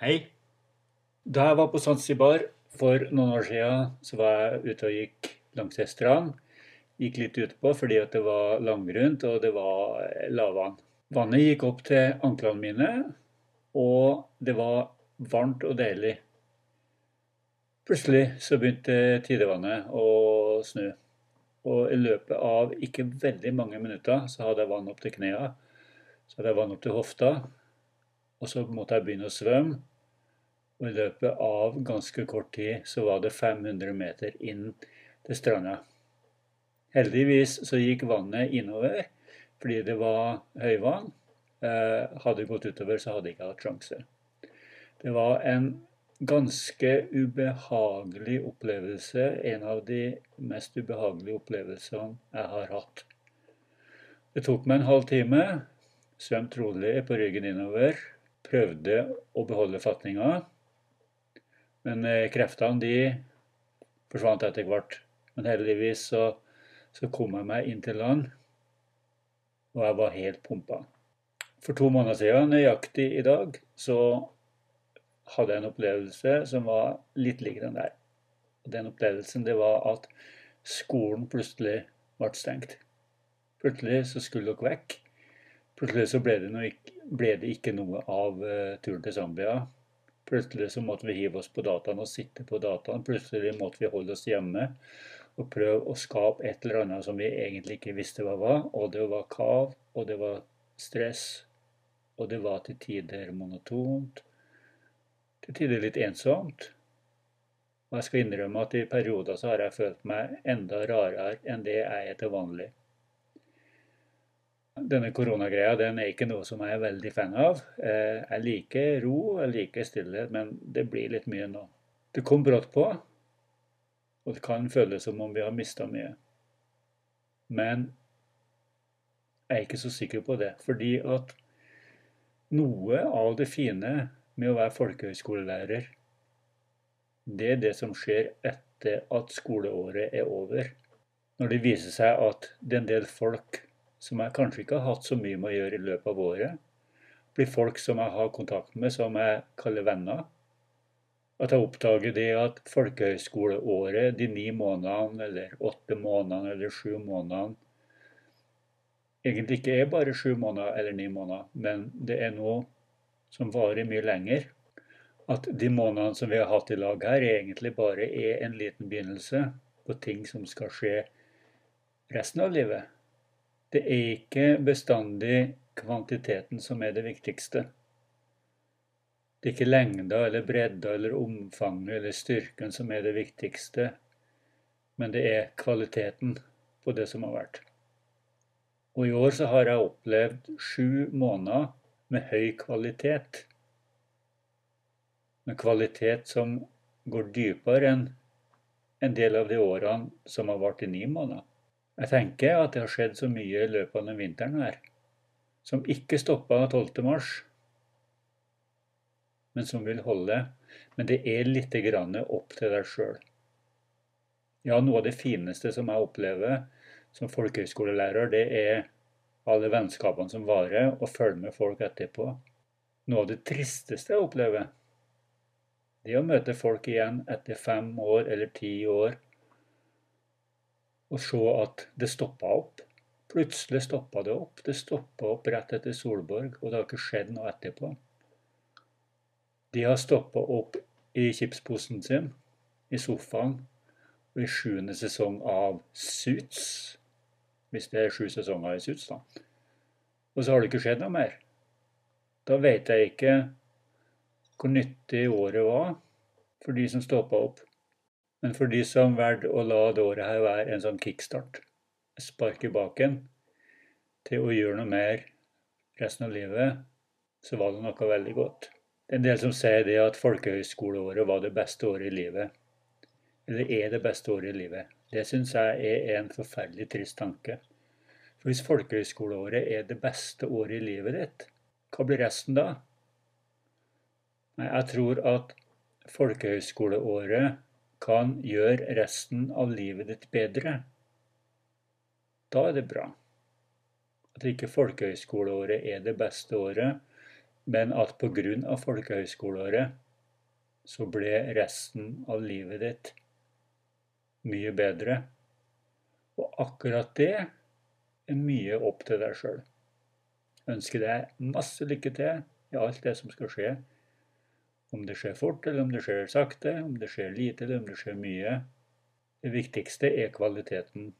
Da jeg var på Zanzibar for noen år siden, så var jeg ute og gikk langs ei strand. Gikk litt utpå fordi at det var langgrunt og det var lavvann. Vannet gikk opp til anklene mine, og det var varmt og deilig. Plutselig så begynte tidevannet å snu. Og i løpet av ikke veldig mange minutter så hadde jeg vann opp til knærne. Så hadde jeg vann opp til hofta. Og så måtte jeg begynne å svømme. Og i løpet av ganske kort tid så var det 500 meter inn til stranda. Heldigvis så gikk vannet innover fordi det var høyvann. Eh, hadde det gått utover, så hadde jeg ikke hatt sjanse. Det var en ganske ubehagelig opplevelse. En av de mest ubehagelige opplevelsene jeg har hatt. Det tok meg en halv time. Svømte rolig på ryggen innover. Prøvde å beholde fatninga. Men eh, kreftene de forsvant etter hvert. Men heldigvis så, så, kom jeg meg inn til land, og jeg var helt pumpa. For to måneder siden, nøyaktig i dag, så hadde jeg en opplevelse som var litt lik den der. Og Den opplevelsen det var at skolen plutselig ble stengt. Plutselig så skulle dere vekk. Plutselig så ble det, noe, ble det ikke noe av uh, turen til Zambia. Plutselig så måtte vi hive oss på dataen og sitte på dataen. Plutselig måtte vi holde oss hjemme og prøve å skape et eller annet som vi egentlig ikke visste hva var. Og det var kav, og det var stress, og det var til tider monotont. Til tider litt ensomt. Og jeg skal innrømme at i perioder så har jeg følt meg enda rarere enn det jeg er til vanlig denne koronagreia den er ikke noe som jeg er veldig fan av. Eh, jeg liker ro, jeg liker stillhet, men det blir litt mye nå. Det kom brått på, og det kan føles som om vi har mista mye. Men jeg er ikke så sikker på det, fordi at noe av det fine med å være folkehøyskolelærer, det er det som skjer etter at skoleåret er over. Når det viser seg at det er en del folk som jeg kanskje ikke har hatt så mye med å gjøre i løpet av året. Blir folk som jeg har kontakt med, som jeg kaller venner. At jeg oppdager det at folkehøyskoleåret, de ni månedene, eller åtte månedene, eller sju månedene, egentlig ikke er bare sju måneder eller ni måneder, men det er noe som varer mye lenger. At de månedene som vi har hatt i lag her, egentlig bare er en liten begynnelse på ting som skal skje resten av livet. Det er ikke bestandig kvantiteten som er det viktigste. Det er ikke lengda eller bredda eller omfanget eller styrken som er det viktigste, men det er kvaliteten på det som har vært. Og i år så har jeg opplevd sju måneder med høy kvalitet. Med kvalitet som går dypere enn en del av de årene som har vart i ni måneder. Jeg tenker at det har skjedd så mye i løpet av den vinteren her, som ikke stoppa 12.3, men som vil holde. Men det er litt opp til deg sjøl. Ja, noe av det fineste som jeg opplever som folkehøyskolelærer, det er alle vennskapene som varer, og følge med folk etterpå. Noe av det tristeste jeg opplever, det er å møte folk igjen etter fem år eller ti år og se at det stoppa opp. Plutselig stoppa det opp. Det stoppa opp rett etter Solborg, og det har ikke skjedd noe etterpå. De har stoppa opp i chipsposen sin, i sofaen, og i sjuende sesong av Suits. Hvis det er sju sesonger i Suits, da. Og så har det ikke skjedd noe mer. Da vet jeg ikke hvor nyttig året var for de som stoppa opp. Men for de som valgte å la det året her være en sånn kickstart, spark i baken, til å gjøre noe mer resten av livet, så var det noe veldig godt. Det er en del som sier det at folkehøyskoleåret var det beste året i livet. Eller er det beste året i livet. Det syns jeg er en forferdelig trist tanke. For hvis folkehøyskoleåret er det beste året i livet ditt, hva blir resten da? Nei, jeg tror at folkehøyskoleåret kan gjøre resten av livet ditt bedre, da er det bra. At ikke folkehøyskoleåret er det beste året, men at pga. folkehøyskoleåret så ble resten av livet ditt mye bedre. Og akkurat det er mye opp til deg sjøl. Ønsker deg masse lykke til i alt det som skal skje. Om det skjer fort, eller om det skjer sakte, om det skjer lite, eller om det skjer mye. Det viktigste er kvaliteten